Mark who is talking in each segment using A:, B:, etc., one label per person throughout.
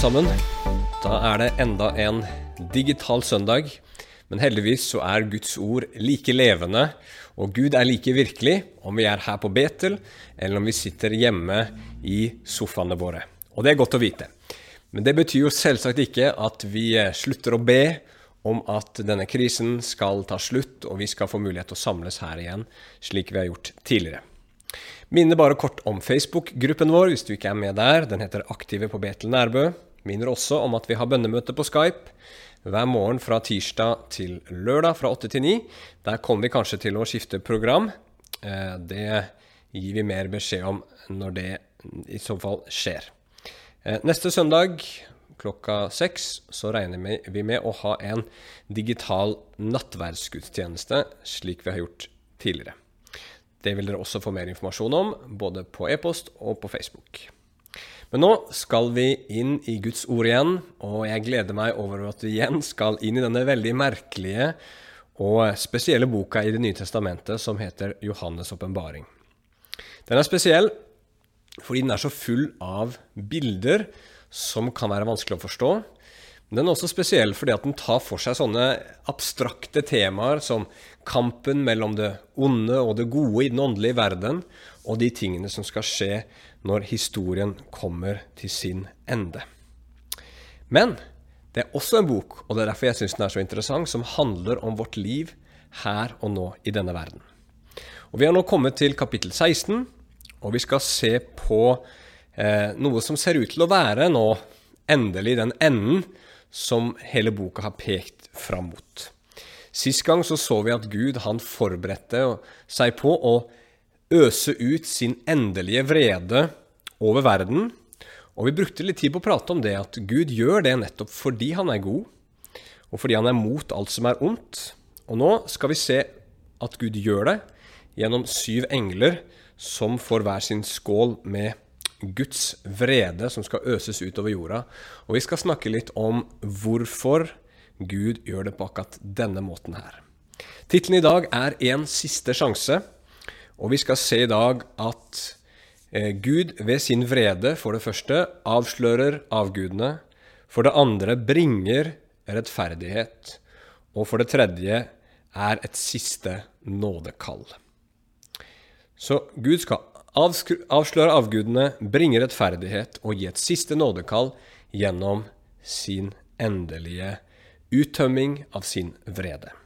A: sammen. Da er det enda en digital søndag. Men heldigvis så er Guds ord like levende, og Gud er like virkelig om vi er her på Betel, eller om vi sitter hjemme i sofaene våre. Og det er godt å vite. Men det betyr jo selvsagt ikke at vi slutter å be om at denne krisen skal ta slutt, og vi skal få mulighet til å samles her igjen, slik vi har gjort tidligere. Minner bare kort om Facebook-gruppen vår hvis du ikke er med der. Den heter Aktive på Betel Nærbø. Minner også om at vi har bønnemøte på Skype hver morgen fra tirsdag til lørdag fra 8 til 9. Der kommer vi kanskje til å skifte program. Eh, det gir vi mer beskjed om når det i så fall skjer. Eh, neste søndag klokka seks så regner vi med å ha en digital nattverdsgudstjeneste, slik vi har gjort tidligere. Det vil dere også få mer informasjon om, både på e-post og på Facebook. Men nå skal vi inn i Guds ord igjen, og jeg gleder meg over at vi igjen skal inn i denne veldig merkelige og spesielle boka i Det nye testamentet som heter Johannes' åpenbaring. Den er spesiell fordi den er så full av bilder som kan være vanskelig å forstå. Men den er også spesiell fordi at den tar for seg sånne abstrakte temaer som kampen mellom det onde og det gode i den åndelige verden, og de tingene som skal skje når historien kommer til sin ende. Men det er også en bok, og det er derfor jeg syns den er så interessant, som handler om vårt liv her og nå i denne verden. Og Vi har nå kommet til kapittel 16, og vi skal se på eh, noe som ser ut til å være nå endelig den enden som hele boka har pekt fram mot. Sist gang så, så vi at Gud han forberedte seg på å øse ut sin endelige vrede over verden. Og vi brukte litt tid på å prate om det, at Gud gjør det nettopp fordi han er god, og fordi han er mot alt som er ondt. Og nå skal vi se at Gud gjør det gjennom syv engler som får hver sin skål med Guds vrede som skal øses utover jorda. Og vi skal snakke litt om hvorfor Gud gjør det på akkurat denne måten her. Tittelen i dag er En siste sjanse, og vi skal se i dag at eh, Gud ved sin vrede for det første avslører avgudene, for det andre bringer rettferdighet, og for det tredje er et siste nådekall. Så Gud skal avsløre avgudene, bringe rettferdighet og gi et siste nådekall gjennom sin endelige uttømming av sin vrede.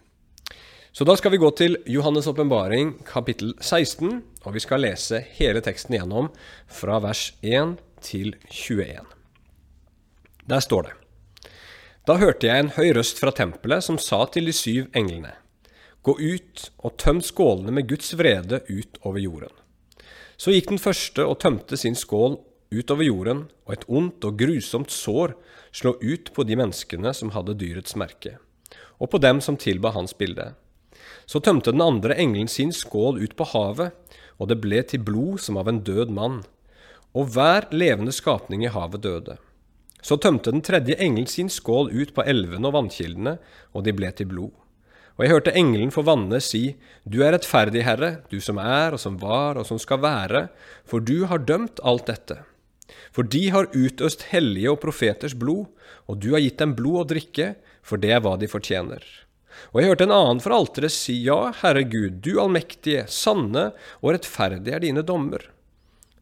A: Så da skal vi gå til Johannes' åpenbaring kapittel 16, og vi skal lese hele teksten igjennom fra vers 1 til 21. Der står det. Da hørte jeg en høy røst fra tempelet som sa til de syv englene, Gå ut og tøm skålene med Guds vrede ut over jorden. Så gikk den første og tømte sin skål utover jorden, og et ondt og grusomt sår slå ut på de menneskene som hadde dyrets merke, og på dem som tilba hans bilde. Så tømte den andre engelen sin skål ut på havet, og det ble til blod som av en død mann, og hver levende skapning i havet døde. Så tømte den tredje engelen sin skål ut på elvene og vannkildene, og de ble til blod. Og jeg hørte engelen for vannene si, Du er rettferdig, Herre, du som er og som var og som skal være, for du har dømt alt dette. For de har utøst hellige og profeters blod, og du har gitt dem blod å drikke, for det er hva de fortjener. Og jeg hørte en annen fra alteret si, Ja, Herre Gud, du allmektige, sanne og rettferdige er dine dommer.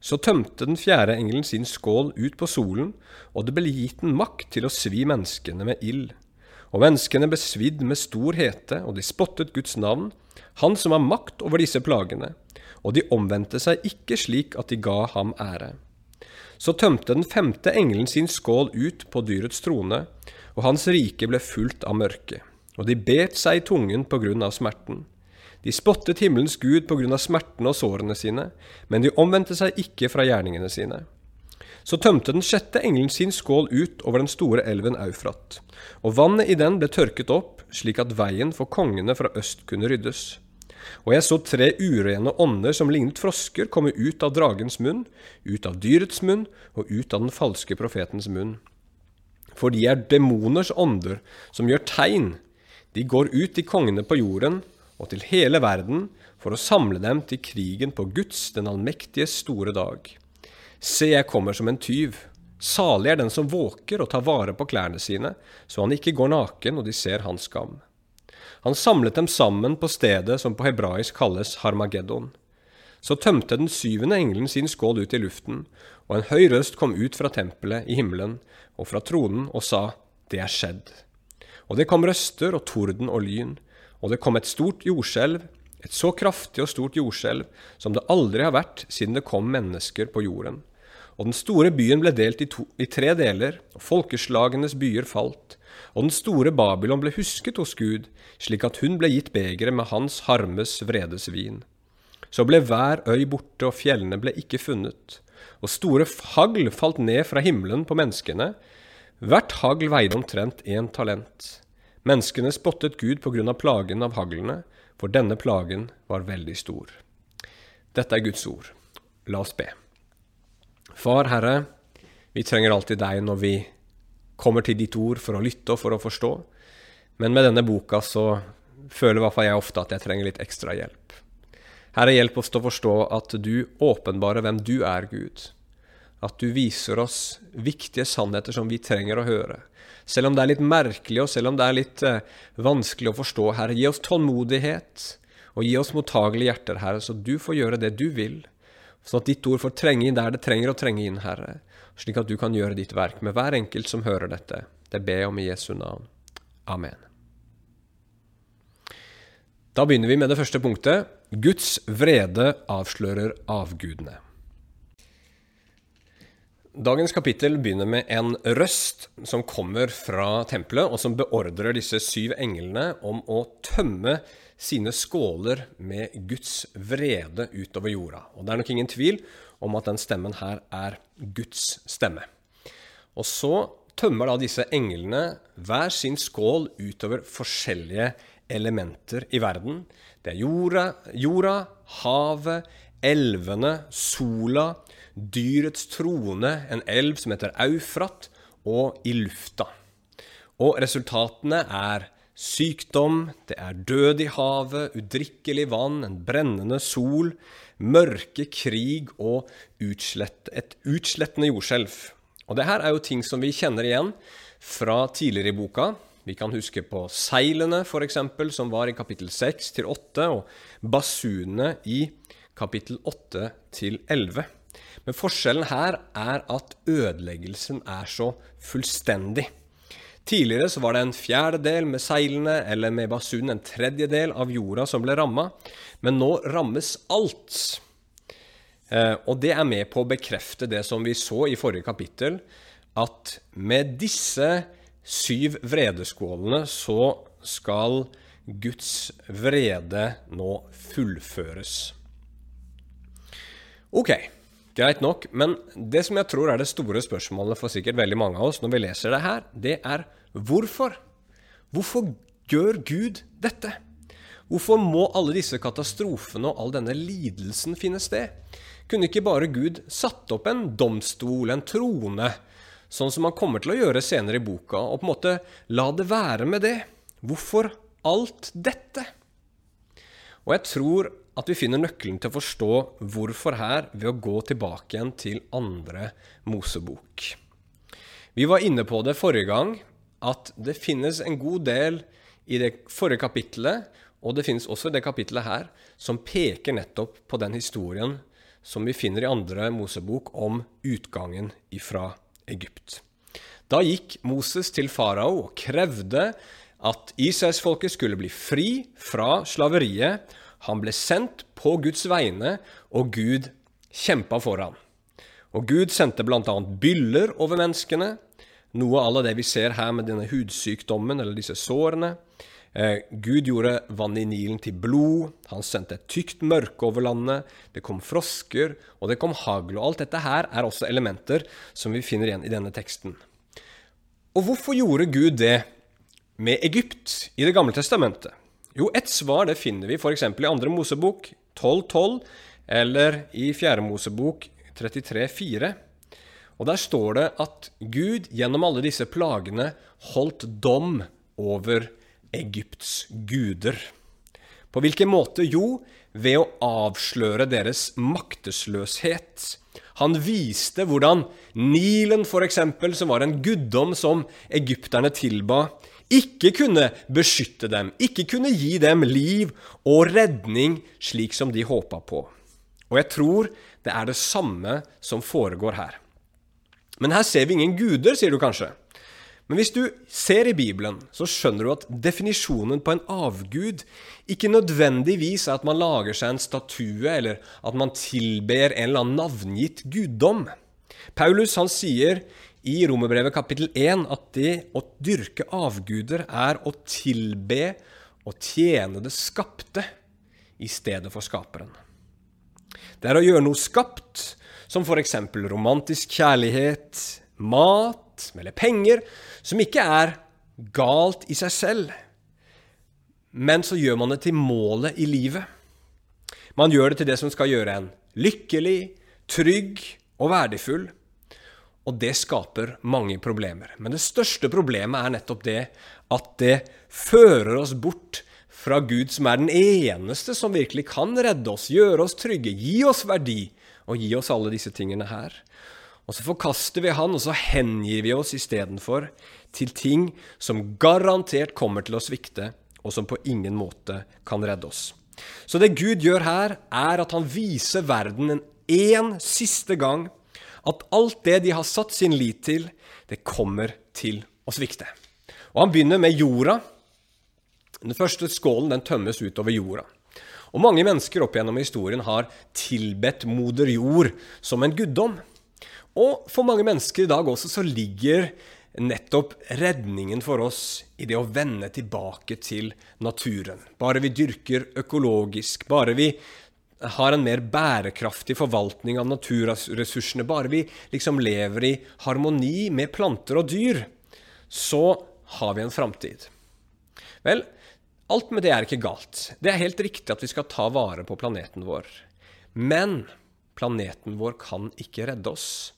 A: Så tømte den fjerde engelen sin skål ut på solen, og det ble gitt den makt til å svi menneskene med ild. Og menneskene ble svidd med stor hete, og de spottet Guds navn, Han som har makt over disse plagene, og de omvendte seg ikke slik at de ga ham ære. Så tømte den femte engelen sin skål ut på dyrets trone, og hans rike ble fullt av mørke, og de bet seg i tungen på grunn av smerten. De spottet himmelens Gud på grunn av smertene og sårene sine, men de omvendte seg ikke fra gjerningene sine. Så tømte den sjette engelen sin skål ut over den store elven Eufrat, og vannet i den ble tørket opp, slik at veien for kongene fra øst kunne ryddes. Og jeg så tre urene ånder som lignet frosker, komme ut av dragens munn, ut av dyrets munn og ut av den falske profetens munn. For de er demoners ånder som gjør tegn. De går ut til kongene på jorden og til hele verden for å samle dem til krigen på Guds, den allmektige, store dag. Se, jeg kommer som en tyv. Salig er den som våker og tar vare på klærne sine, så han ikke går naken og de ser hans skam. Han samlet dem sammen på stedet som på hebraisk kalles Harmageddon. Så tømte den syvende engelen sin skål ut i luften, og en høy røst kom ut fra tempelet i himmelen og fra tronen og sa, Det er skjedd. Og det kom røster og torden og lyn, og det kom et stort jordskjelv, et så kraftig og stort jordskjelv som det aldri har vært siden det kom mennesker på jorden. Og den store byen ble delt i, to, i tre deler, og folkeslagenes byer falt. Og den store Babylon ble husket hos Gud, slik at hun ble gitt begeret med hans harmes vredesvin. Så ble hver øy borte, og fjellene ble ikke funnet. Og store hagl falt ned fra himmelen på menneskene. Hvert hagl veide omtrent én talent. Menneskene spottet Gud på grunn av plagen av haglene, for denne plagen var veldig stor. Dette er Guds ord. La oss be. Far Herre, vi trenger alltid deg når vi kommer til ditt ord for å lytte og for å forstå. Men med denne boka så føler i hvert fall jeg ofte at jeg trenger litt ekstra hjelp. Herre, hjelp oss til å forstå at du åpenbarer hvem du er, Gud. At du viser oss viktige sannheter som vi trenger å høre. Selv om det er litt merkelig, og selv om det er litt eh, vanskelig å forstå, Herre, gi oss tålmodighet, og gi oss mottagelige hjerter, Herre, så du får gjøre det du vil sånn at ditt ord får trenge inn der det trenger å trenge inn, Herre, slik at du kan gjøre ditt verk med hver enkelt som hører dette. Det ber jeg om i Jesu navn. Amen. Da begynner vi med det første punktet. Guds vrede avslører avgudene. Dagens kapittel begynner med en røst som kommer fra tempelet, og som beordrer disse syv englene om å tømme sine skåler med Guds vrede utover jorda. Og Det er nok ingen tvil om at den stemmen her er Guds stemme. Og så tømmer da disse englene hver sin skål utover forskjellige elementer i verden. Det er jorda, jorda havet, elvene, sola, dyrets trone, en elv som heter Eufrat, og i lufta. Og resultatene er Sykdom, det er død i havet, udrikkelig vann, en brennende sol, mørke, krig og utslett, et utslettende jordskjelv. Og det her er jo ting som vi kjenner igjen fra tidligere i boka. Vi kan huske på seilene, f.eks., som var i kapittel 6 til 8, og basunene i kapittel 8 til 11. Men forskjellen her er at ødeleggelsen er så fullstendig. Tidligere så var det en fjerdedel med seilene eller med basunen, en tredjedel av jorda som ble ramma. Men nå rammes alt. Eh, og det er med på å bekrefte det som vi så i forrige kapittel, at med disse syv vredeskålene så skal Guds vrede nå fullføres. Ok, Greit nok, men det som jeg tror er det store spørsmålet for sikkert veldig mange av oss når vi leser det her, det er hvorfor? Hvorfor gjør Gud dette? Hvorfor må alle disse katastrofene og all denne lidelsen finne sted? Kunne ikke bare Gud satt opp en domstol, en trone, sånn som han kommer til å gjøre senere i boka, og på en måte la det være med det? Hvorfor alt dette? Og jeg tror at vi finner nøkkelen til å forstå hvorfor her ved å gå tilbake igjen til andre Mosebok. Vi var inne på det forrige gang, at det finnes en god del i det forrige kapittelet, og det finnes også i det kapittelet her, som peker nettopp på den historien som vi finner i andre Mosebok om utgangen ifra Egypt. Da gikk Moses til farao og krevde at Israelsfolket skulle bli fri fra slaveriet han ble sendt på Guds vegne, og Gud kjempa for ham. Og Gud sendte bl.a. byller over menneskene, noe av det vi ser her med denne hudsykdommen eller disse sårene. Eh, Gud gjorde vann i Nilen til blod, han sendte et tykt mørke over landet, det kom frosker, og det kom hagl. Og alt dette her er også elementer som vi finner igjen i denne teksten. Og hvorfor gjorde Gud det med Egypt i Det gamle testamentet? Jo, et svar det finner vi f.eks. i Andre Mosebok 12.12 eller i Fjerde Mosebok 33.4. Og der står det at Gud gjennom alle disse plagene holdt dom over Egypts guder. På hvilken måte? Jo, ved å avsløre deres maktesløshet. Han viste hvordan Nilen, f.eks., som var en guddom som egypterne tilba, ikke kunne beskytte dem, ikke kunne gi dem liv og redning slik som de håpa på. Og jeg tror det er det samme som foregår her. Men her ser vi ingen guder, sier du kanskje. Men hvis du ser i Bibelen, så skjønner du at definisjonen på en avgud ikke nødvendigvis er at man lager seg en statue, eller at man tilber en eller annen navngitt guddom. Paulus han sier i Romerbrevet kapittel 1 at det å dyrke avguder er å tilbe og tjene det skapte i stedet for skaperen. Det er å gjøre noe skapt, som f.eks. romantisk kjærlighet, mat eller penger, som ikke er galt i seg selv, men så gjør man det til målet i livet. Man gjør det til det som skal gjøre en lykkelig, trygg og verdifull. Og det skaper mange problemer. Men det største problemet er nettopp det at det fører oss bort fra Gud, som er den eneste som virkelig kan redde oss, gjøre oss trygge, gi oss verdi og gi oss alle disse tingene her. Og så forkaster vi Han, og så hengir vi oss istedenfor til ting som garantert kommer til å svikte, og som på ingen måte kan redde oss. Så det Gud gjør her, er at han viser verden en én siste gang at alt det de har satt sin lit til, det kommer til å svikte. Og han begynner med jorda. Den første skålen den tømmes utover jorda. Og mange mennesker opp gjennom historien har tilbedt moder jord som en guddom. Og for mange mennesker i dag også så ligger nettopp redningen for oss i det å vende tilbake til naturen. Bare vi dyrker økologisk, bare vi har en mer bærekraftig forvaltning av naturressursene, bare vi liksom lever i harmoni med planter og dyr, så har vi en framtid. Vel, alt med det er ikke galt. Det er helt riktig at vi skal ta vare på planeten vår. Men planeten vår kan ikke redde oss.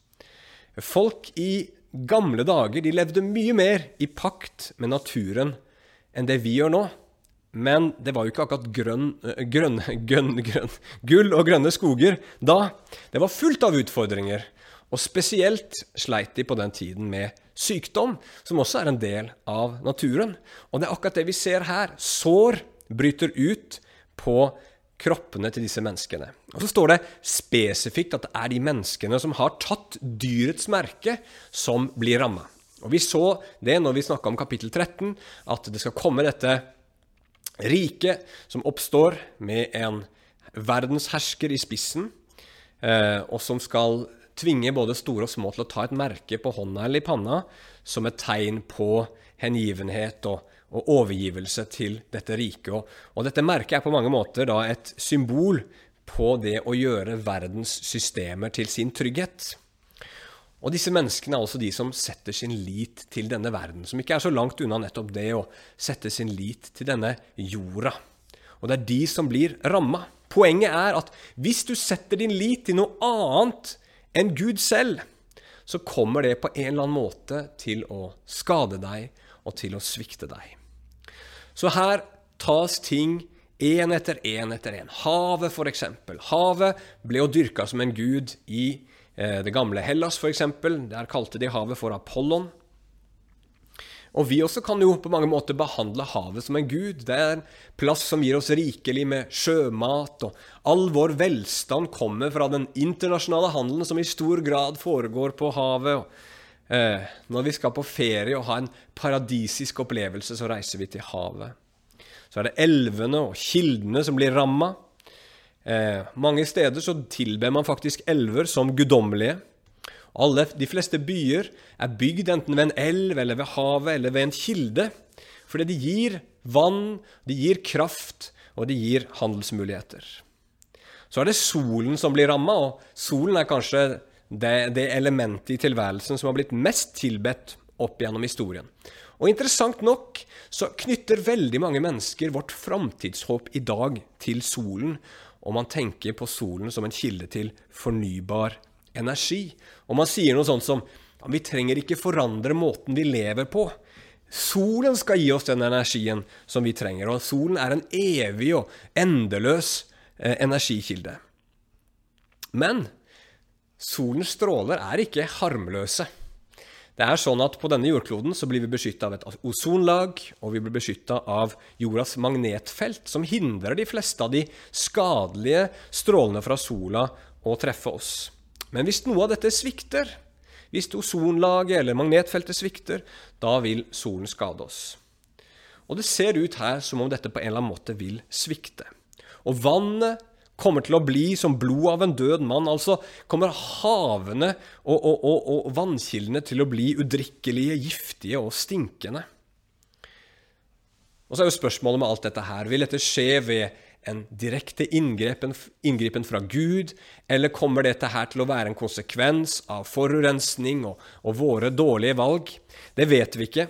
A: Folk i gamle dager de levde mye mer i pakt med naturen enn det vi gjør nå. Men det var jo ikke akkurat grønn, eh, grønn, grønn, grønn, gull og grønne skoger da. Det var fullt av utfordringer. Og spesielt sleit de på den tiden med sykdom, som også er en del av naturen. Og det er akkurat det vi ser her. Sår bryter ut på kroppene til disse menneskene. Og Så står det spesifikt at det er de menneskene som har tatt dyrets merke, som blir ramma. Og Vi så det når vi snakka om kapittel 13, at det skal komme dette riket som oppstår med en verdenshersker i spissen, eh, og som skal tvinge både store og små til å ta et merke på hånda eller i panna som et tegn på hengivenhet og og overgivelse til dette riket. Og, og dette merket er på mange måter da et symbol på det å gjøre verdens systemer til sin trygghet. Og disse menneskene er altså de som setter sin lit til denne verden, som ikke er så langt unna nettopp det å sette sin lit til denne jorda. Og det er de som blir ramma. Poenget er at hvis du setter din lit til noe annet enn Gud selv, så kommer det på en eller annen måte til å skade deg og til å svikte deg. Så her tas ting én etter én etter én. Havet, f.eks. Havet ble jo dyrka som en gud i det gamle Hellas, f.eks. Der kalte de havet for Apollon. Og vi også kan jo på mange måter behandle havet som en gud. Det er en plass som gir oss rikelig med sjømat, og all vår velstand kommer fra den internasjonale handelen som i stor grad foregår på havet. og Eh, når vi skal på ferie og ha en paradisisk opplevelse, så reiser vi til havet. Så er det elvene og kildene som blir ramma. Eh, mange steder så tilber man faktisk elver som guddommelige. Alle, de fleste byer er bygd enten ved en elv eller ved havet eller ved en kilde. Fordi de gir vann, de gir kraft, og de gir handelsmuligheter. Så er det solen som blir ramma, og solen er kanskje det, det elementet i tilværelsen som har blitt mest tilbedt opp gjennom historien. Og interessant nok så knytter veldig mange mennesker vårt framtidshåp i dag til solen, og man tenker på solen som en kilde til fornybar energi. Og man sier noe sånt som ja, vi trenger ikke forandre måten vi lever på. Solen skal gi oss den energien som vi trenger, og solen er en evig og endeløs eh, energikilde. Men solens stråler er ikke harmløse. Det er sånn at På denne jordkloden så blir vi beskytta av et ozonlag, og vi blir beskytta av jordas magnetfelt, som hindrer de fleste av de skadelige strålene fra sola å treffe oss. Men hvis noe av dette svikter, hvis ozonlaget eller magnetfeltet svikter, da vil solen skade oss. Og det ser ut her som om dette på en eller annen måte vil svikte. Og vannet kommer til å bli som blod av en død mann. Altså kommer havene og, og, og, og vannkildene til å bli udrikkelige, giftige og stinkende. Og så er jo spørsmålet med alt dette her Vil dette skje ved en direkte inngripen, inngripen fra Gud, eller kommer dette her til å være en konsekvens av forurensning og, og våre dårlige valg? Det vet vi ikke.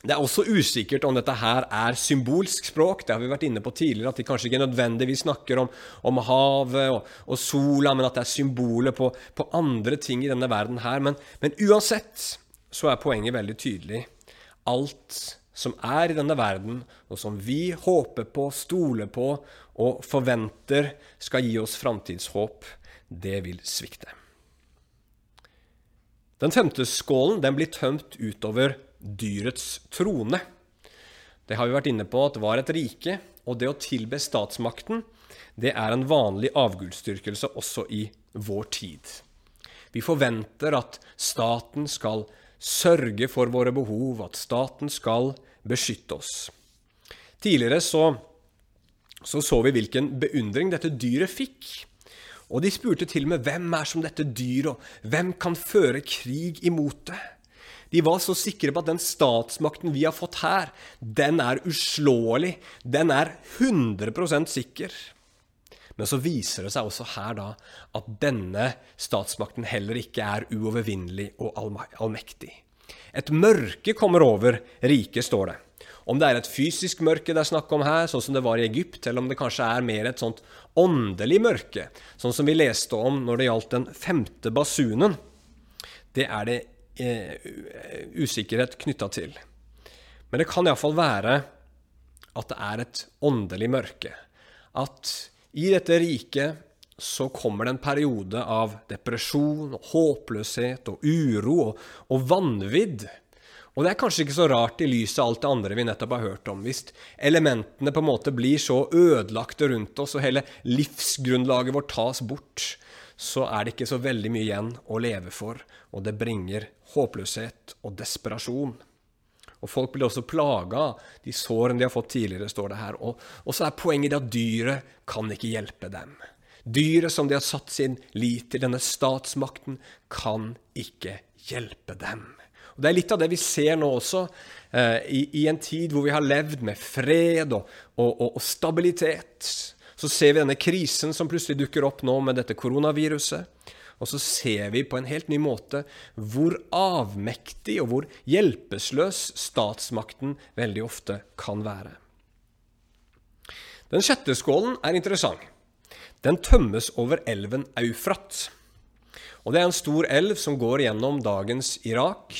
A: Det er også usikkert om dette her er symbolsk språk. Det har vi vært inne på tidligere, at de kanskje ikke nødvendigvis snakker om, om havet og, og, sola, men at det er symboler på, på, andre ting i denne verden her. Men, men, uansett så er poenget veldig tydelig. Alt som er i denne verden, og som vi håper på, stoler på og forventer skal gi oss framtidshåp, det vil svikte. Den femte skålen den blir tømt utover dyrets trone. Det har vi vært inne på at var et rike, og det å tilbe statsmakten det er en vanlig avgudsdyrkelse også i vår tid. Vi forventer at staten skal sørge for våre behov, at staten skal beskytte oss. Tidligere så, så, så vi hvilken beundring dette dyret fikk. Og de spurte til og med hvem er som dette dyret, og hvem kan føre krig imot det? De var så sikre på at den statsmakten vi har fått her, den er uslåelig. Den er 100% sikker. Men så viser det seg også her da at denne statsmakten heller ikke er uovervinnelig og allmektig. Et mørke kommer over riket, står det. Om det er et fysisk mørke det er snakk om her, sånn som det var i Egypt, eller om det kanskje er mer et sånt åndelig mørke, sånn som vi leste om når det gjaldt den femte basunen, det er det usikkerhet knytta til. Men det kan iallfall være at det er et åndelig mørke. At i dette riket så kommer det en periode av depresjon og håpløshet og uro og, og vanvidd. Og det er kanskje ikke så rart i lys av alt det andre vi nettopp har hørt om. Hvis elementene på en måte blir så ødelagte rundt oss, og hele livsgrunnlaget vårt tas bort, så er det ikke så veldig mye igjen å leve for, og det bringer håpløshet og desperasjon. Og Folk blir også plaga av de sårene de har fått tidligere, står det her. Og, og så er poenget at dyret kan ikke hjelpe dem. Dyret som de har satt sin lit til, denne statsmakten, kan ikke hjelpe dem. Og Det er litt av det vi ser nå også, eh, i, i, en tid hvor vi har levd med fred og, og, og stabilitet. Så ser vi denne krisen som plutselig dukker opp nå med dette koronaviruset. Og så ser vi på en helt ny måte hvor avmektig og hvor hjelpeløs statsmakten veldig ofte kan være. Den sjette skålen er interessant. Den tømmes over elven Eufrat. Og Det er en stor elv som går gjennom dagens Irak,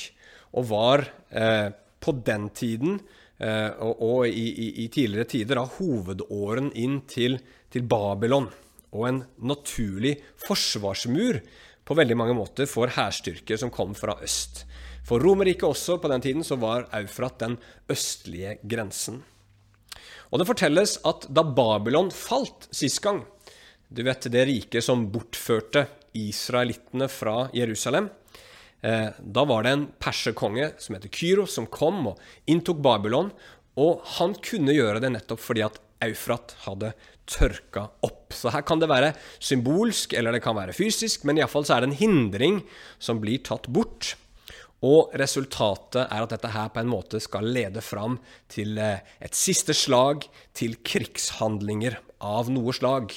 A: og var eh, på den tiden eh, og, og i, i, i, tidligere tider da, hovedåren inn til, til Babylon og en naturlig forsvarsmur på veldig mange måter for hærstyrker som kom fra øst. For Romerriket også på den tiden så var Eufrat den østlige grensen. Og det fortelles at da Babylon falt sist gang, du vet det riket som bortførte israelittene fra Jerusalem, eh, da var det en perserkonge som heter Kyros, som kom og inntok Babylon. Og han kunne gjøre det nettopp fordi at Eufrat hadde tørka opp. Så her kan det være symbolsk, eller det kan være fysisk, men iallfall så er det en hindring som blir tatt bort. Og resultatet er at dette her på en måte skal lede fram til eh, et siste slag, til krigshandlinger av noe slag.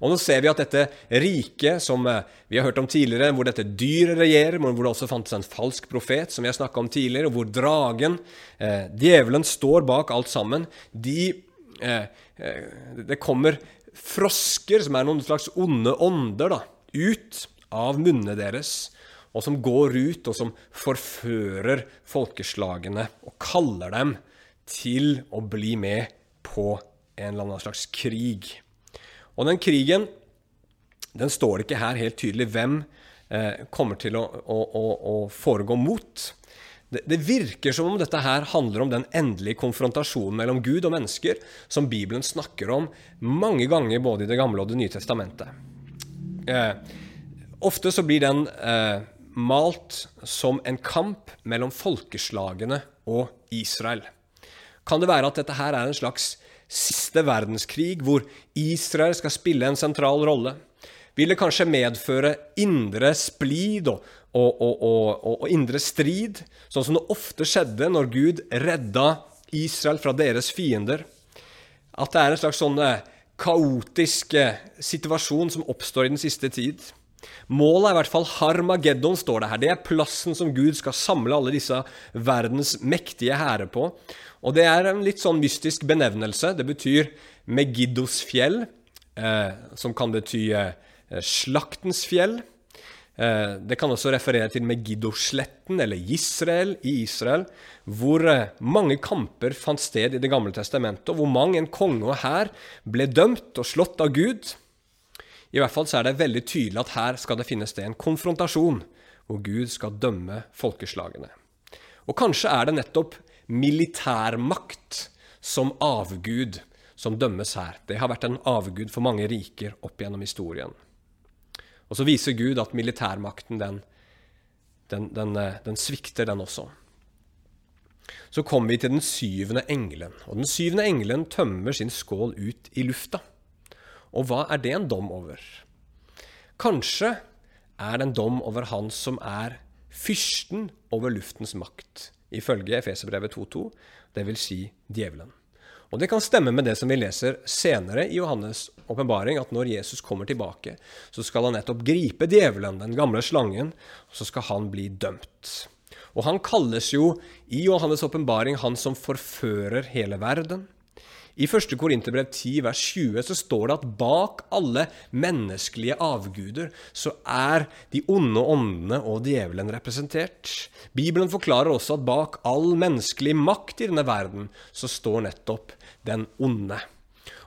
A: Og nå ser vi at dette riket som eh, vi har hørt om tidligere, hvor dette dyret regjerer, hvor det også fantes en falsk profet, som vi har snakka om tidligere, og hvor dragen, eh, djevelen, står bak alt sammen, de Eh, det kommer frosker, som er noen slags onde ånder, da, ut av munnene deres, og som går ut, og som forfører folkeslagene og kaller dem til å bli med på en eller annen slags krig. Og den krigen den står det ikke her helt tydelig hvem eh, kommer til å, å, å, å foregå mot. Det, virker som om dette her handler om den endelige konfrontasjonen mellom Gud og mennesker, som Bibelen snakker om mange ganger både i Det gamle og Det nye testamentet. Eh, ofte så blir den eh, malt som en kamp mellom folkeslagene og Israel. Kan det være at dette her er en slags siste verdenskrig, hvor Israel skal spille en sentral rolle? Vil det kanskje medføre indre splid og, og, og, og, indre strid, sånn som det ofte skjedde når Gud redda Israel fra deres fiender? At det er en slags sånn kaotisk situasjon som oppstår i den siste tid? Målet er i hvert fall Harmageddon, står det her. Det er plassen som Gud skal samle alle disse verdens mektige hærer på. Og det er en litt sånn mystisk benevnelse. Det betyr Megiddos fjell, eh, som kan bety eh, slaktens fjell. Eh, det kan også referere til Megiddo-sletten, eller Israel i Israel, hvor eh, mange kamper fant sted i Det gamle testamentet, og hvor mang en konge og hær ble dømt og slått av Gud. I hvert fall så er det veldig tydelig at her skal det finne sted en konfrontasjon, hvor Gud skal dømme folkeslagene. Og kanskje er det nettopp militærmakt som avgud som dømmes her. Det har vært en avgud for mange riker opp gjennom historien. Og så viser Gud at militærmakten, den, den, den, eh, den svikter, den også. Så kommer vi til den syvende engelen. Og den syvende engelen tømmer sin skål ut i lufta. Og hva er det en dom over? Kanskje er det en dom over han som er fyrsten over luftens makt, ifølge Efeserbrevet 2.2, dvs. Si djevelen. Og Det kan stemme med det som vi leser senere i Johannes' åpenbaring, at når Jesus kommer tilbake, så skal han nettopp gripe djevelen, den gamle slangen, og så skal han bli dømt. Og han kalles jo i Johannes' åpenbaring han som forfører hele verden. I 1. Korinterbrev 10, vers 20 så står det at bak alle menneskelige avguder så er de onde åndene og djevelen representert. Bibelen forklarer også at bak all menneskelig makt i denne verden så står nettopp den onde.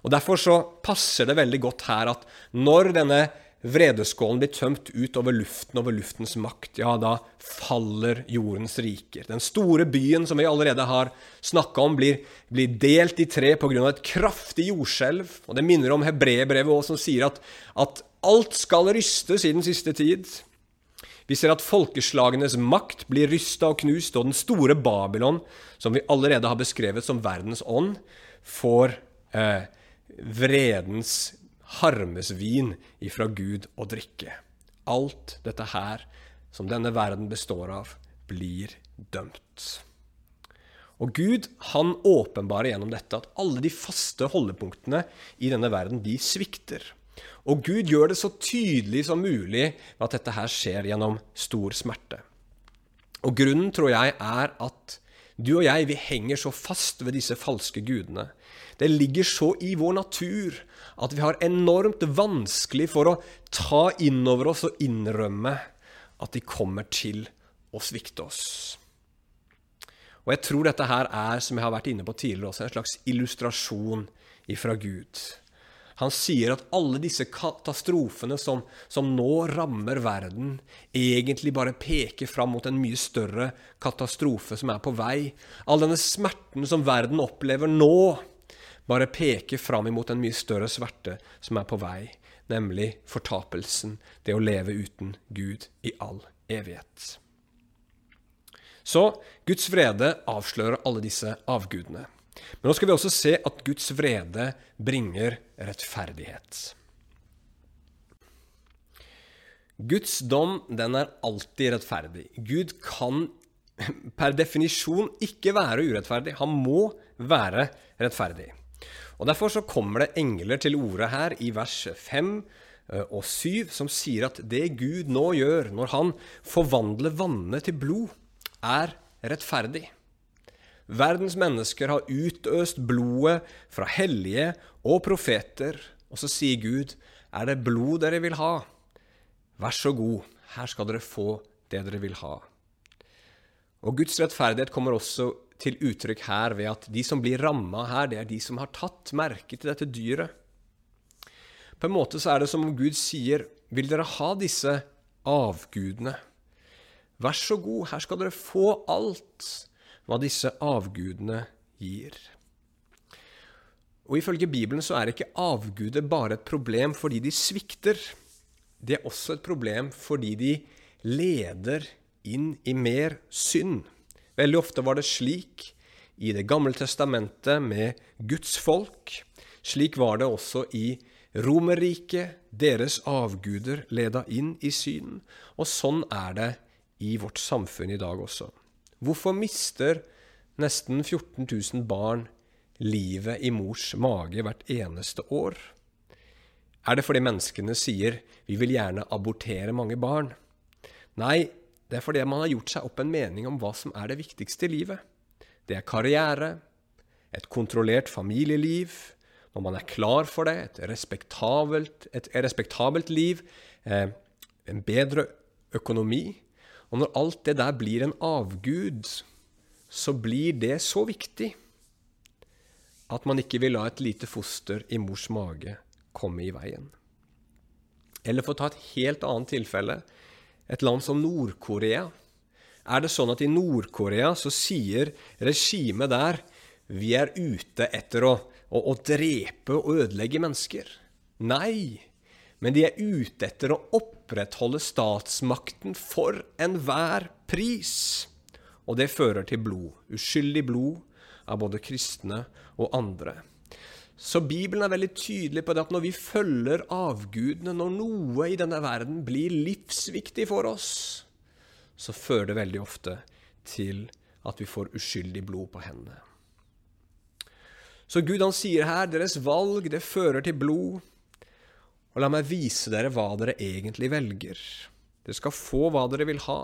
A: Og Derfor så passer det veldig godt her at når denne vredeskålen blir tømt ut over luften, over luftens makt, ja, da faller jordens riker. Den store byen som vi allerede har snakka om, blir, blir, delt i tre pga. et kraftig jordskjelv. Og det minner om hebreerbrevet òg, som sier at, at alt skal rystes i den siste tid. Vi ser at folkeslagenes makt blir rysta og knust, og den store Babylon, som vi allerede har beskrevet som verdens ånd, får eh, vredens harmesvin ifra Gud å drikke. Alt dette her som denne verden består av, blir dømt. Og Gud han åpenbarer gjennom dette at alle de faste holdepunktene i denne verden, de svikter. Og Gud gjør det så tydelig som mulig at dette her skjer gjennom stor smerte. Og grunnen, tror jeg, er at du og jeg, vi henger så fast ved disse falske gudene. Det ligger så i vår natur at vi har enormt vanskelig for å ta inn over oss og innrømme at de kommer til å svikte oss. Og jeg tror dette her er, som jeg har vært inne på tidligere også, en slags illustrasjon ifra Gud. Han sier at alle disse katastrofene som, som, nå rammer verden, egentlig bare peker fram mot en mye større katastrofe som er på vei. All denne smerten som verden opplever nå, bare peker fram imot en mye større sverte som er på vei, nemlig fortapelsen, det å leve uten Gud i all evighet. Så Guds vrede avslører alle disse avgudene. Men nå skal vi også se at Guds vrede bringer rettferdighet. Guds dom den er alltid rettferdig. Gud kan per definisjon ikke være urettferdig. Han må være rettferdig. Og Derfor så kommer det engler til orde her i vers 5 eh, og 7, som sier at det Gud nå gjør når han forvandler vannet til blod, er rettferdig. Verdens mennesker har utøst blodet fra hellige og profeter, og så sier Gud, er det blod dere vil ha? Vær så god, her skal dere få det dere vil ha. Og Guds rettferdighet kommer også til uttrykk her ved at de som blir ramma her, det er de som har tatt merke til dette dyret. På en måte så er det som om Gud sier vil dere ha disse avgudene? Vær så god, her skal dere få alt hva disse avgudene gir. Og Ifølge Bibelen så er ikke avguder bare et problem fordi de svikter. Det er også et problem fordi de leder inn i mer synd. Veldig ofte var det slik i Det gamle testamentet med Guds folk. Slik var det også i Romerriket. Deres avguder leda inn i synen. Og sånn er det i vårt samfunn i dag også. Hvorfor mister nesten 14 000 barn livet i mors mage hvert eneste år? Er det fordi menneskene sier 'vi vil gjerne abortere mange barn'? Nei, det er fordi man har gjort seg opp en mening om hva som er det viktigste i livet. Det er karriere, et kontrollert familieliv, når man er klar for det, et respektabelt, et respektabelt liv, eh, en bedre økonomi. Og når alt det der blir en avgud, så blir det så viktig at man ikke vil la et lite foster i mors mage komme i veien. Eller for å ta et helt annet tilfelle et land som Nord-Korea. Er det sånn at i Nord-Korea så sier regimet der vi er ute etter å, å, å drepe og ødelegge mennesker? Nei, men de er ute etter å opprettholde statsmakten for enhver pris. Og det fører til blod. Uskyldig blod av både kristne og andre. Så Bibelen er veldig tydelig på det at når vi følger avgudene, når noe i denne verden blir livsviktig for oss, så fører det veldig ofte til at vi får uskyldig blod på hendene. Så Gud han sier her deres valg det fører til blod. Og la meg vise dere hva dere egentlig velger. Dere skal få hva dere vil ha.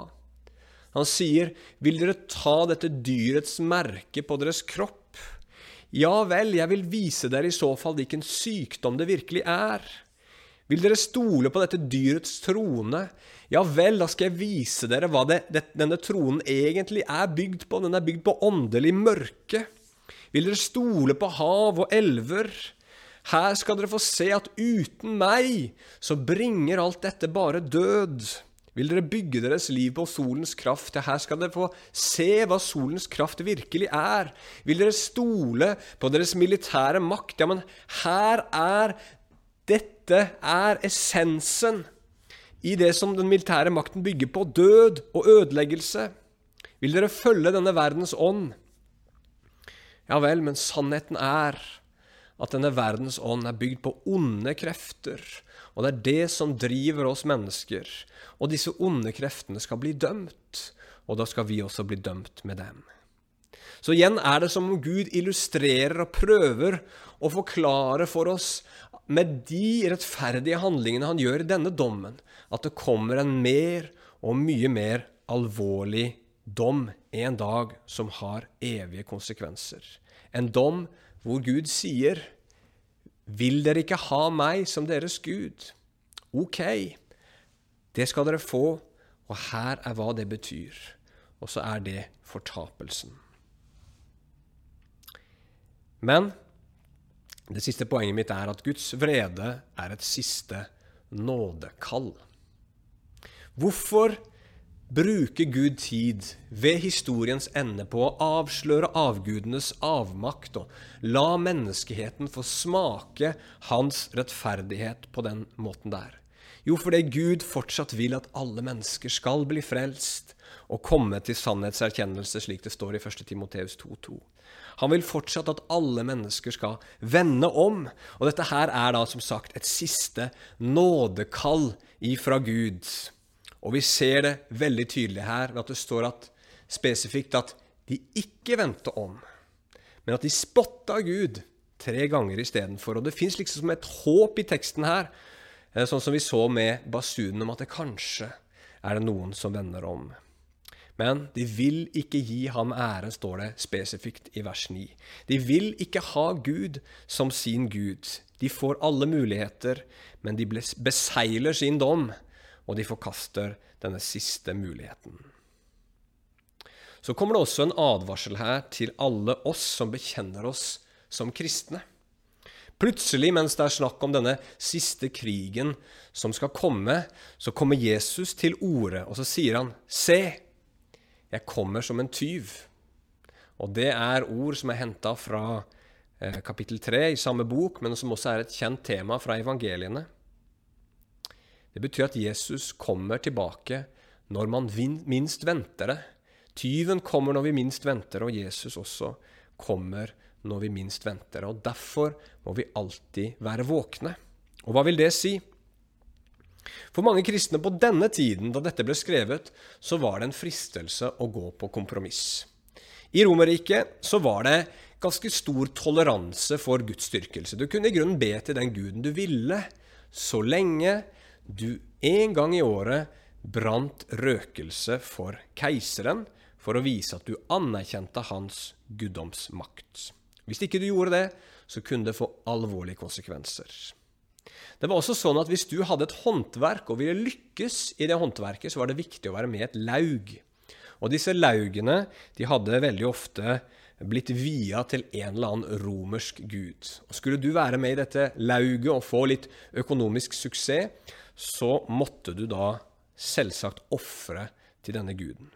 A: Han sier, vil dere ta dette dyrets merke på deres kropp? Ja vel, jeg vil vise dere i så fall hvilken sykdom det virkelig er. Vil dere stole på dette dyrets trone? Ja vel, da skal jeg vise dere hva det, det, denne tronen egentlig er bygd på. Den er bygd på åndelig mørke. Vil dere stole på hav og elver? Her skal dere få se at uten meg så bringer alt dette bare død. Vil dere bygge deres liv på solens kraft? Her skal dere få se hva solens kraft virkelig er. Vil dere stole på deres militære makt? Ja, men her er Dette er essensen i det som den militære makten bygger på. Død og ødeleggelse. Vil dere følge denne verdens ånd? Ja vel, men sannheten er at denne verdens ånd er bygd på onde krefter og det er det som driver oss mennesker. Og disse onde kreftene skal bli dømt, og da skal vi også bli dømt med dem. Så igjen er det som om Gud illustrerer og prøver å forklare for oss med de rettferdige handlingene han gjør i denne dommen, at det kommer en mer og mye mer alvorlig dom en dag som har evige konsekvenser. En dom hvor Gud sier vil dere ikke ha meg som deres Gud? Ok, det skal dere få, og her er hva det betyr. Og så er det fortapelsen. Men det siste poenget mitt er at Guds vrede er et siste nådekall. Hvorfor bruker Gud tid ved historiens ende på å avsløre avgudenes avmakt og la menneskeheten få smake hans rettferdighet på den måten der? Jo, fordi Gud fortsatt vil at alle mennesker skal bli frelst og komme til sannhetserkjennelse, slik det står i 1. Timoteus 2,2. Han vil fortsatt at alle mennesker skal vende om. Og dette her er da som sagt et siste nådekall ifra Gud. Og vi ser det veldig tydelig her ved at det står at, spesifikt at de ikke vendte om, men at de spotta Gud tre ganger istedenfor. Og det fins liksom et håp i teksten her, eh, sånn som vi så med basunen om at det kanskje er det noen som vender om. Men de vil ikke gi ham ære, står det spesifikt i vers 9. De vil ikke ha Gud som sin Gud. De får alle muligheter, men de beseiler sin dom og de forkaster denne siste muligheten. Så kommer det også en advarsel her til alle oss som bekjenner oss som kristne. Plutselig, mens det er snakk om denne siste krigen som skal komme, så kommer Jesus til orde, og så sier han, Se, jeg kommer som en tyv. Og det er ord som er henta fra eh, kapittel 3 i samme bok, men som også er et kjent tema fra evangeliene. Det betyr at Jesus kommer tilbake når man minst venter det. Tyven kommer når vi minst venter, og Jesus også kommer når vi minst venter. Og Derfor må vi alltid være våkne. Og hva vil det si? For mange kristne på denne tiden, da dette ble skrevet, så var det en fristelse å gå på kompromiss. I Romerriket så var det ganske stor toleranse for gudsdyrkelse. Du kunne i grunnen be til den guden du ville, så lenge du en gang i året brant røkelse for keiseren for å vise at du anerkjente hans guddomsmakt. Hvis ikke du gjorde det, så kunne det få alvorlige konsekvenser. Det var også sånn at Hvis du hadde et håndverk og ville lykkes i det håndverket, så var det viktig å være med i et laug. Og disse laugene de hadde veldig ofte blitt via til en eller annen romersk gud. Og Skulle du være med i dette lauget og få litt økonomisk suksess, så måtte du da selvsagt ofre til denne guden.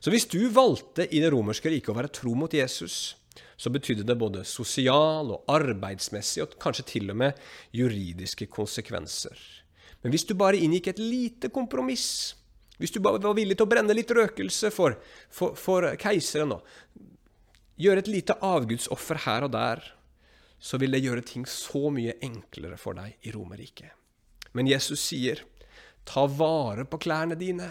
A: Så hvis du valgte i det romerske riket å være tro mot Jesus, så betydde det både sosial og arbeidsmessig og kanskje til og med juridiske konsekvenser. Men hvis du bare inngikk et lite kompromiss, hvis du bare var villig til å brenne litt røkelse for, for, for keiseren og gjøre et lite avgudsoffer her og der, så vil det gjøre ting så mye enklere for deg i Romerriket. Men Jesus sier, ta vare på klærne dine.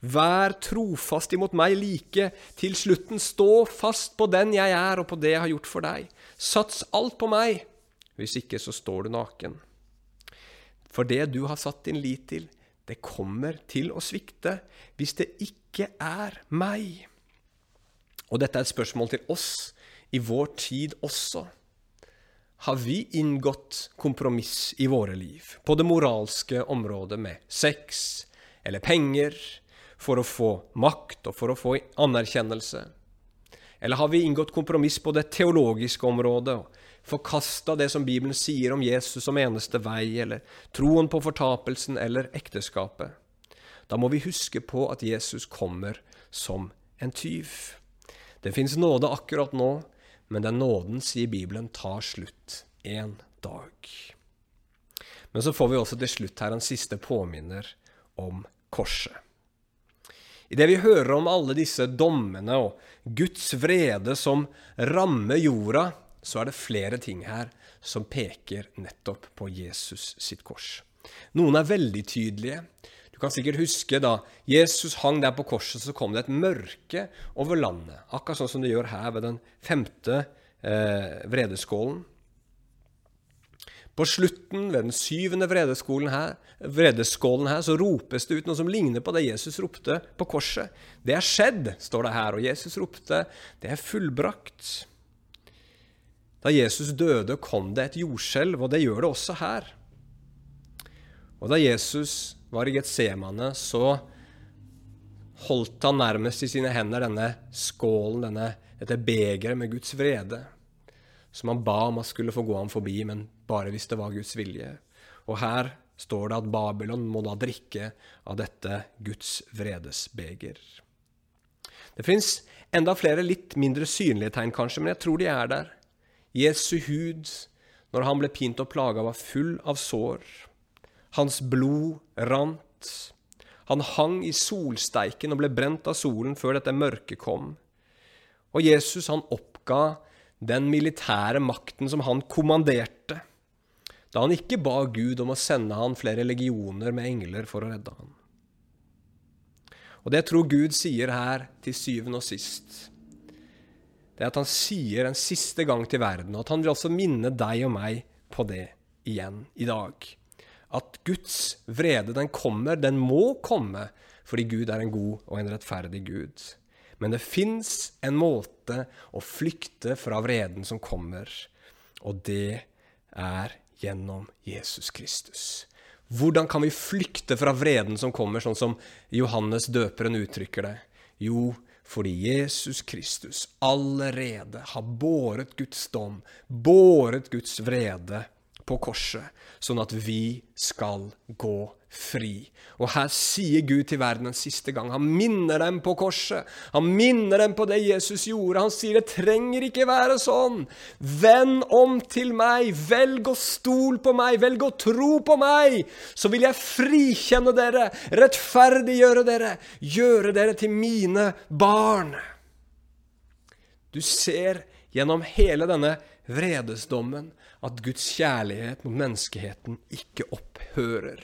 A: Vær trofast imot meg like til slutten. Stå fast på den jeg er, og på det jeg har gjort for deg. Sats alt på meg. Hvis ikke, så står du naken. For det du har satt din lit til, det kommer til å svikte hvis det ikke er meg. Og dette er et spørsmål til oss i vår tid også. Har vi inngått kompromiss i våre liv på det moralske området med sex eller penger for å få makt og for å få anerkjennelse? Eller har vi inngått kompromiss på det teologiske området og forkasta det som Bibelen sier om Jesus som eneste vei, eller troen på fortapelsen eller ekteskapet? Da må vi huske på at Jesus kommer som en tyv. Det fins nåde akkurat nå, men den nåden, sier Bibelen, tar slutt en dag. Men så får vi også til slutt her en siste påminner om korset. Idet vi hører om alle disse dommene og Guds vrede som rammer jorda, så er det flere ting her som peker nettopp på Jesus sitt kors. Noen er veldig tydelige. Du kan sikkert huske da Jesus hang der på korset, så kom det et mørke over landet. Akkurat sånn som det gjør her ved den femte eh, vredeskålen. På slutten, ved den syvende vredeskålen her, vredeskålen her, så ropes det ut noe som ligner på det Jesus ropte på korset. Det er skjedd, står det her. Og Jesus ropte, det er fullbrakt. Da Jesus døde, kom det et jordskjelv, og det gjør det også her. Og da Jesus var i Getsemane, så holdt han nærmest i sine hender denne skålen, denne, dette begeret med Guds vrede som han ba om at skulle få gå ham forbi, men bare hvis det var Guds vilje. Og her står det at Babylon må da drikke av dette Guds vredesbeger. Det fins enda flere litt mindre synlige tegn, kanskje, men jeg tror de er der. Jesu hud, når han ble pint og plaga, var full av sår. Hans blod rant. Han hang i solsteiken og ble brent av solen før dette mørket kom. Og Jesus han oppga den militære makten som han kommanderte, da han ikke ba Gud om å sende han flere legioner med engler for å redde han. Og det jeg tror Gud sier her til syvende og sist, det er at han sier en siste gang til verden, og at han vil også minne deg og meg på det igjen i dag. At Guds vrede, den kommer, den må komme, fordi Gud er en god og en rettferdig Gud. Men det fins en måte å flykte fra vreden som kommer, og det er gjennom Jesus Kristus. Hvordan kan vi flykte fra vreden som kommer, sånn som Johannes døperen uttrykker det? Jo, fordi Jesus Kristus allerede har båret Guds dom, båret Guds vrede på korset, sånn at vi skal gå fri. Og her sier Gud til verden en siste gang. Han minner dem på korset. Han minner dem på det Jesus gjorde. Han sier det trenger ikke være sånn. Vend om til meg. Velg å stol på meg. Velg å tro på meg. Så vil jeg frikjenne dere, rettferdiggjøre dere, gjøre dere til mine barn. Du ser gjennom hele denne vredesdommen at Guds kjærlighet mot menneskeheten ikke opphører.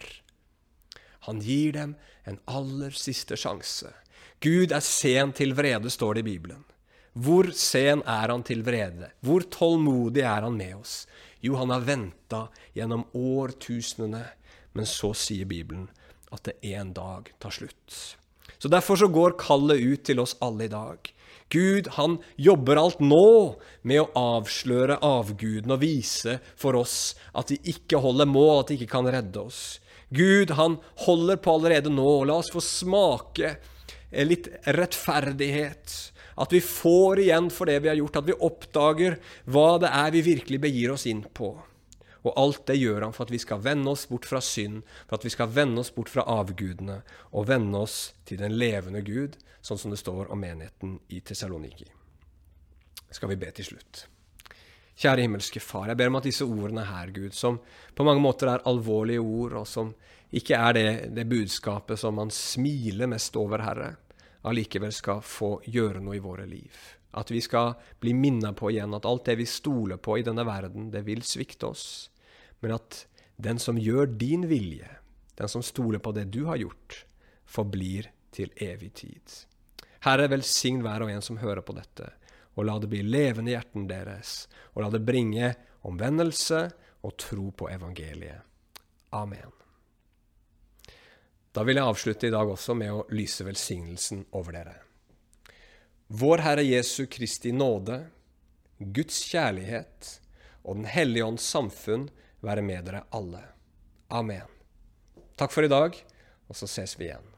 A: Han gir dem en aller siste sjanse. Gud er sen til vrede, står det i Bibelen. Hvor sen er han til vrede? Hvor tålmodig er han med oss? Jo, han har venta gjennom årtusenene, men så sier Bibelen at det en dag tar slutt. Så Derfor så går kallet ut til oss alle i dag. Gud han jobber alt nå med å avsløre avguden og vise for oss at de ikke holder mål, at de ikke kan redde oss. Gud han holder på allerede nå. La oss få smake litt rettferdighet. At vi får igjen for det vi har gjort, at vi oppdager hva det er vi virkelig begir oss inn på. Og alt det gjør han for at vi skal vende oss bort fra synd, for at vi skal vende oss bort fra avgudene og vende oss til den levende Gud, sånn som det står om menigheten i Tessaloniki. Skal vi be til slutt. Kjære himmelske Far, jeg ber om at disse ordene her, Gud, som på mange måter er alvorlige ord, og som ikke er det, det budskapet som man smiler mest over, Herre, allikevel skal få gjøre noe i våre liv. At vi skal bli minnet på igjen at alt det vi stoler på i denne verden, det vil svikte oss men at den som gjør din vilje, den som stoler på det du har gjort, forblir til evig tid. Herre, velsign hver og en som hører på dette, og la det bli levende i hjerten deres, og la det bringe omvendelse og tro på evangeliet. Amen. Da vil jeg avslutte i dag også med å lyse velsignelsen over dere. Vår Herre Jesu Kristi nåde, Guds kjærlighet og Den hellige ånds samfunn være med dere alle. Amen. Takk for i dag, og så ses vi igjen.